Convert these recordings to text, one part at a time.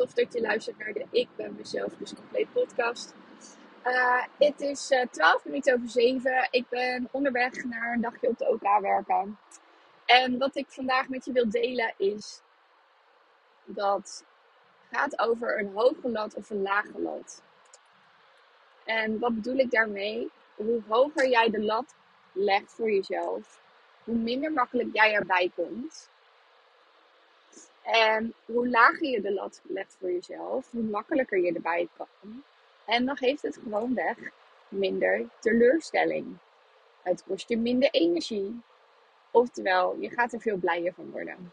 Tof dat je luistert naar de Ik ben mezelf dus compleet podcast. Uh, het is uh, 12 minuten over 7. Ik ben onderweg naar een dagje op de OK werken. En wat ik vandaag met je wil delen is dat gaat over een hoge lat of een lage lat. En wat bedoel ik daarmee? Hoe hoger jij de lat legt voor jezelf, hoe minder makkelijk jij erbij komt. En hoe lager je de lat legt voor jezelf, hoe makkelijker je erbij kan. En dan geeft het gewoon weg minder teleurstelling. Het kost je minder energie. Oftewel, je gaat er veel blijer van worden.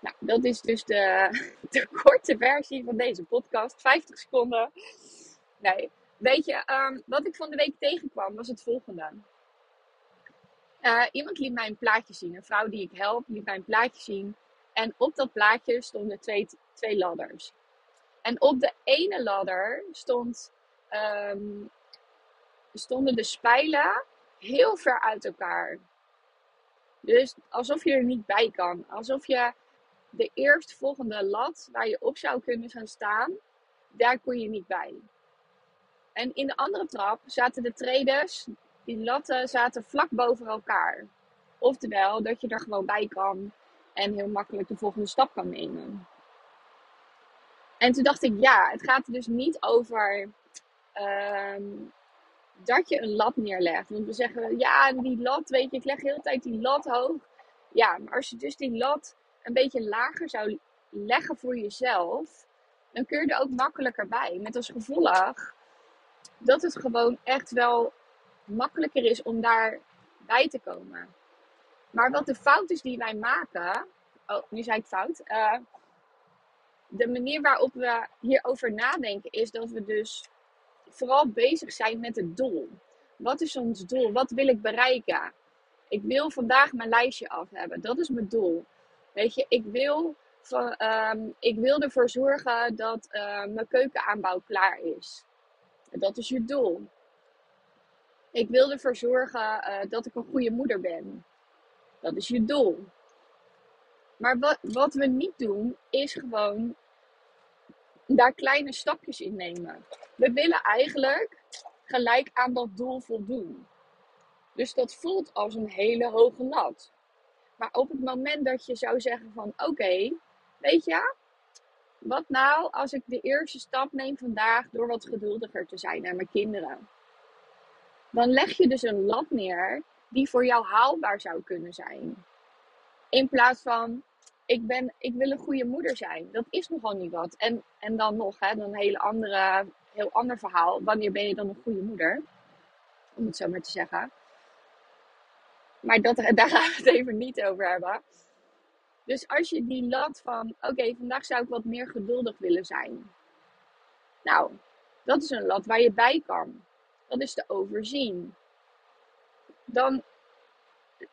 Nou, dat is dus de, de korte versie van deze podcast. 50 seconden. Nee, weet je, um, wat ik van de week tegenkwam was het volgende. Uh, iemand liet mij een plaatje zien. Een vrouw die ik help liet mij een plaatje zien. En op dat plaatje stonden twee, twee ladders. En op de ene ladder stond, um, stonden de spijlen heel ver uit elkaar. Dus alsof je er niet bij kan. Alsof je de eerstvolgende lat waar je op zou kunnen gaan staan, daar kon je niet bij. En in de andere trap zaten de traders, die latten zaten vlak boven elkaar. Oftewel, dat je er gewoon bij kan en heel makkelijk de volgende stap kan nemen. En toen dacht ik, ja, het gaat er dus niet over um, dat je een lat neerlegt. Want we zeggen, ja, die lat, weet je, ik leg de hele tijd die lat hoog. Ja, maar als je dus die lat een beetje lager zou leggen voor jezelf, dan kun je er ook makkelijker bij. Met als gevolg dat het gewoon echt wel makkelijker is om daarbij te komen. Maar wat de fout is die wij maken. Oh, nu zei ik fout. Uh, de manier waarop we hierover nadenken is dat we dus vooral bezig zijn met het doel. Wat is ons doel? Wat wil ik bereiken? Ik wil vandaag mijn lijstje af hebben. Dat is mijn doel. Weet je, ik wil, um, ik wil ervoor zorgen dat uh, mijn keukenaanbouw klaar is. Dat is je doel. Ik wil ervoor zorgen uh, dat ik een goede moeder ben. Dat is je doel. Maar wat, wat we niet doen, is gewoon daar kleine stapjes in nemen. We willen eigenlijk gelijk aan dat doel voldoen. Dus dat voelt als een hele hoge lat. Maar op het moment dat je zou zeggen van oké, weet je, wat nou als ik de eerste stap neem vandaag door wat geduldiger te zijn naar mijn kinderen? Dan leg je dus een lat neer die voor jou haalbaar zou kunnen zijn. In plaats van ik, ben, ik wil een goede moeder zijn. Dat is nogal niet wat. En, en dan nog, hè, dan een hele andere, heel ander verhaal. Wanneer ben je dan een goede moeder? Om het zo maar te zeggen. Maar dat, daar gaan we het even niet over hebben. Dus als je die lat van, oké, vandaag zou ik wat meer geduldig willen zijn. Nou, dat is een lat waar je bij kan. Dat is te overzien. Dan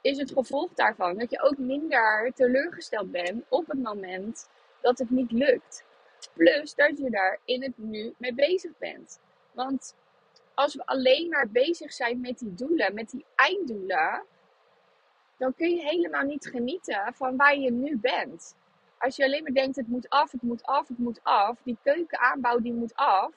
is het gevolg daarvan dat je ook minder teleurgesteld bent op het moment dat het niet lukt. Plus dat je daar in het nu mee bezig bent. Want als we alleen maar bezig zijn met die doelen, met die einddoelen, dan kun je helemaal niet genieten van waar je nu bent. Als je alleen maar denkt, het moet af, het moet af, het moet af, die keukenaanbouw die moet af,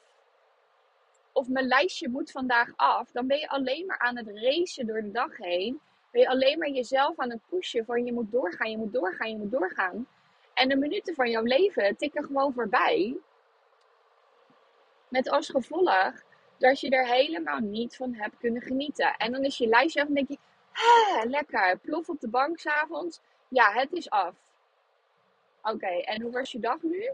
of mijn lijstje moet vandaag af, dan ben je alleen maar aan het racen door de dag heen ben je alleen maar jezelf aan het pushen van je moet doorgaan, je moet doorgaan, je moet doorgaan. En de minuten van jouw leven tikken gewoon voorbij. Met als gevolg dat je er helemaal niet van hebt kunnen genieten. En dan is je lijstje af en denk je, ah, lekker, plof op de bank s'avonds. Ja, het is af. Oké, en hoe was je dag nu?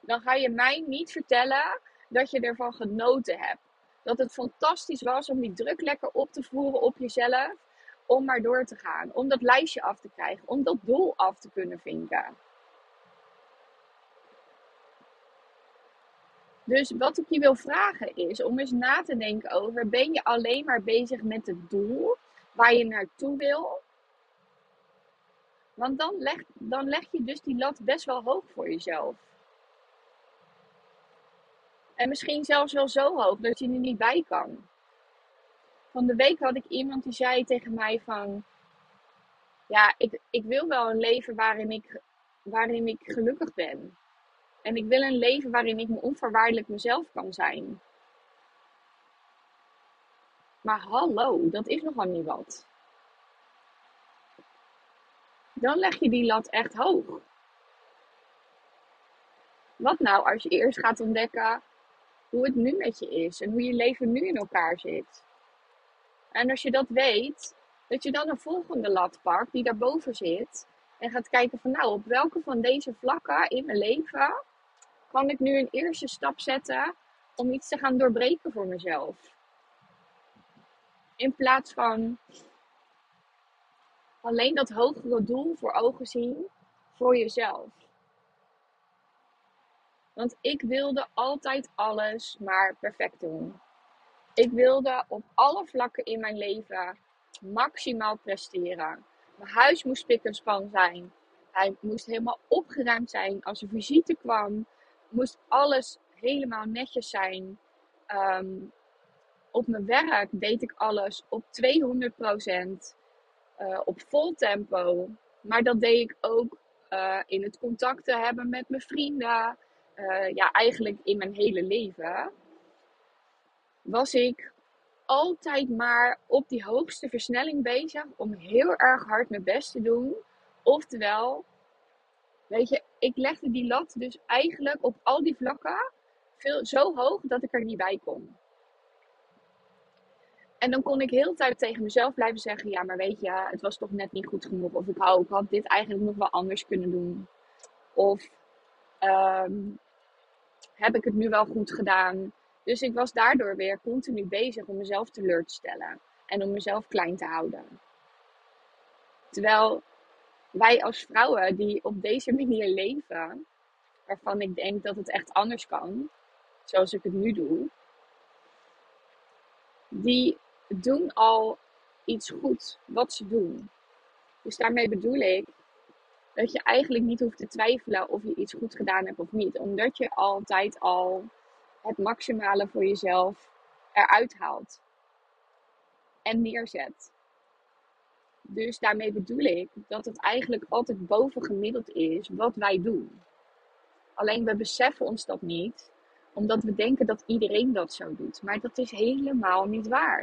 Dan ga je mij niet vertellen dat je ervan genoten hebt. dat het fantastisch was om die druk lekker op te voeren op jezelf. Om maar door te gaan. Om dat lijstje af te krijgen. Om dat doel af te kunnen vinken. Dus wat ik je wil vragen is om eens na te denken over: ben je alleen maar bezig met het doel waar je naartoe wil? Want dan leg, dan leg je dus die lat best wel hoog voor jezelf. En misschien zelfs wel zo hoog dat je er niet bij kan. Van de week had ik iemand die zei tegen mij van... Ja, ik, ik wil wel een leven waarin ik, waarin ik gelukkig ben. En ik wil een leven waarin ik me onvoorwaardelijk mezelf kan zijn. Maar hallo, dat is nogal niet wat. Dan leg je die lat echt hoog. Wat nou als je eerst gaat ontdekken hoe het nu met je is en hoe je leven nu in elkaar zit? En als je dat weet, dat je dan een volgende lat pakt die daarboven zit en gaat kijken van nou, op welke van deze vlakken in mijn leven kan ik nu een eerste stap zetten om iets te gaan doorbreken voor mezelf. In plaats van alleen dat hogere doel voor ogen zien voor jezelf. Want ik wilde altijd alles maar perfect doen. Ik wilde op alle vlakken in mijn leven maximaal presteren. Mijn huis moest span zijn. Hij moest helemaal opgeruimd zijn. Als er visite kwam, moest alles helemaal netjes zijn. Ehm, op mijn werk deed ik alles op 200%. Uh, op vol tempo. Maar dat deed ik ook uh, in het contacten hebben met mijn vrienden. Uh, ja, eigenlijk in mijn hele leven. Was ik altijd maar op die hoogste versnelling bezig om heel erg hard mijn best te doen. Oftewel, weet je, ik legde die lat dus eigenlijk op al die vlakken veel, zo hoog dat ik er niet bij kon. En dan kon ik heel tijd tegen mezelf blijven zeggen: Ja, maar weet je, het was toch net niet goed genoeg. Of ik, had dit eigenlijk nog wel anders kunnen doen. Of um, heb ik het nu wel goed gedaan? Dus ik was daardoor weer continu bezig om mezelf teleur te stellen. En om mezelf klein te houden. Terwijl wij als vrouwen die op deze manier leven, waarvan ik denk dat het echt anders kan, zoals ik het nu doe, die doen al iets goed wat ze doen. Dus daarmee bedoel ik dat je eigenlijk niet hoeft te twijfelen of je iets goed gedaan hebt of niet, omdat je altijd al het maximale voor jezelf eruit haalt en neerzet. Dus daarmee bedoel ik dat het eigenlijk altijd bovengemiddeld is wat wij doen. Alleen we beseffen ons dat niet, omdat we denken dat iedereen dat zo doet. Maar dat is helemaal niet waar.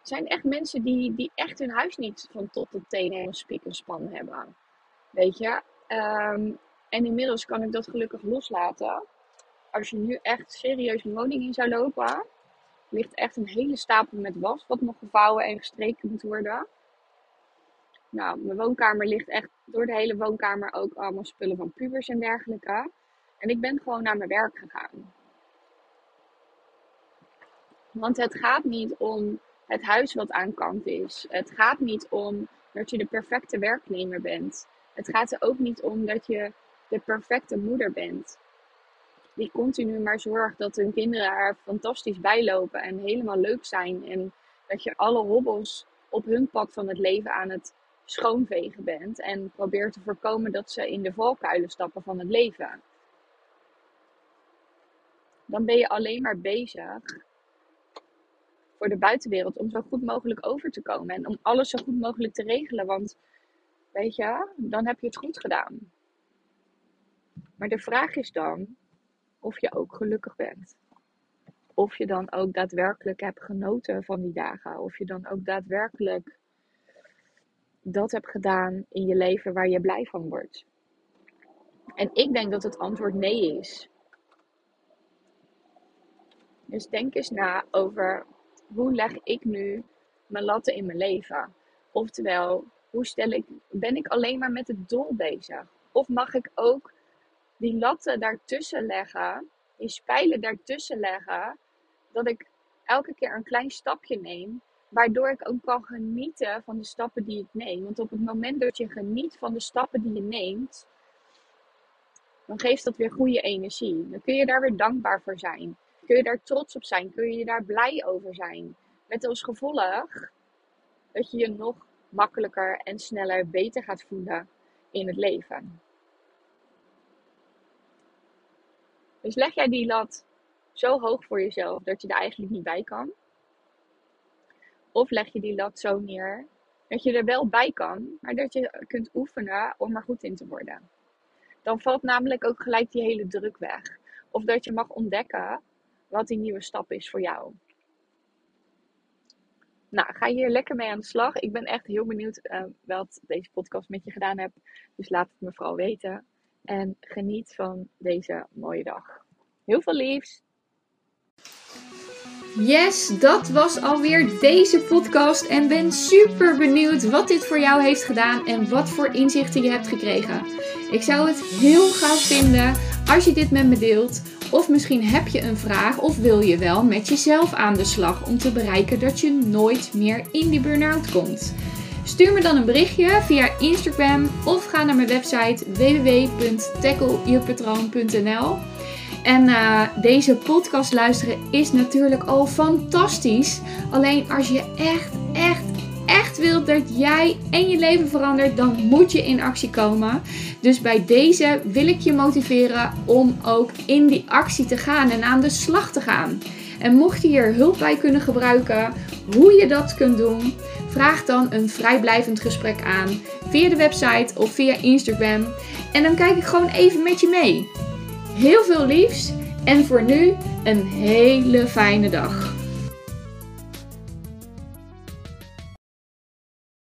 Er zijn echt mensen die, die echt hun huis niet van tot tot teen helemaal spik en span hebben. Weet je? Um, en inmiddels kan ik dat gelukkig loslaten. Als je nu echt serieus een woning in zou lopen, ligt echt een hele stapel met was wat nog gevouwen en gestreken moet worden. Nou, mijn woonkamer ligt echt door de hele woonkamer ook allemaal spullen van pubers en dergelijke. En ik ben gewoon naar mijn werk gegaan. Want het gaat niet om het huis wat aan kant is. Het gaat niet om dat je de perfecte werknemer bent. Het gaat er ook niet om dat je de perfecte moeder bent die continu maar zorgt dat hun kinderen er fantastisch bijlopen en helemaal leuk zijn. En dat je alle hobbels op hun pad van het leven aan het schoonvegen bent. En probeert te voorkomen dat ze in de valkuilen stappen van het leven. Dan ben je alleen maar bezig voor de buitenwereld om zo goed mogelijk over te komen. En om alles zo goed mogelijk te regelen. Want weet je, dan heb je het goed gedaan. Maar de vraag is dan, of je ook gelukkig bent. Of je dan ook daadwerkelijk hebt genoten van die dagen. Of je dan ook daadwerkelijk dat hebt gedaan in je leven waar je blij van wordt. En ik denk dat het antwoord nee is. Dus denk eens na over hoe leg ik nu mijn latten in mijn leven? Oftewel, hoe stel ik, ben ik alleen maar met het doel bezig? Of mag ik ook die latten daartussen leggen die spijlen daartussen leggen, dat ik elke keer een klein stapje neem, waardoor ik ook kan genieten van de stappen die ik neem. Want op het moment dat je geniet van de stappen die je neemt, dan geeft dat weer goede energie. Dan kun je daar weer dankbaar voor zijn. Kun je daar trots op zijn? Kun je daar blij over zijn? Met als gevolg dat je je nog makkelijker en sneller beter gaat voelen in het leven. Dus leg jij die lat zo hoog voor jezelf dat je er eigenlijk niet bij kan? Of leg je die lat zo neer dat je er wel bij kan, maar dat je kunt oefenen om er goed in te worden? Dan valt namelijk ook gelijk die hele druk weg. Of dat je mag ontdekken wat die nieuwe stap is voor jou. Nou, ga hier lekker mee aan de slag. Ik ben echt heel benieuwd uh, wat deze podcast met je gedaan heeft. Dus laat het me vooral weten. En geniet van deze mooie dag. Heel veel liefs! Yes, dat was alweer deze podcast. En ben super benieuwd wat dit voor jou heeft gedaan en wat voor inzichten je hebt gekregen. Ik zou het heel gaaf vinden als je dit met me deelt. Of misschien heb je een vraag of wil je wel met jezelf aan de slag om te bereiken dat je nooit meer in die burn-out komt. Stuur me dan een berichtje via Instagram of ga naar mijn website www.tacklejepatroon.nl. En uh, deze podcast luisteren is natuurlijk al fantastisch. Alleen als je echt, echt, echt wilt dat jij en je leven verandert, dan moet je in actie komen. Dus bij deze wil ik je motiveren om ook in die actie te gaan en aan de slag te gaan. En mocht je hier hulp bij kunnen gebruiken, hoe je dat kunt doen, vraag dan een vrijblijvend gesprek aan via de website of via Instagram. En dan kijk ik gewoon even met je mee. Heel veel liefs en voor nu een hele fijne dag.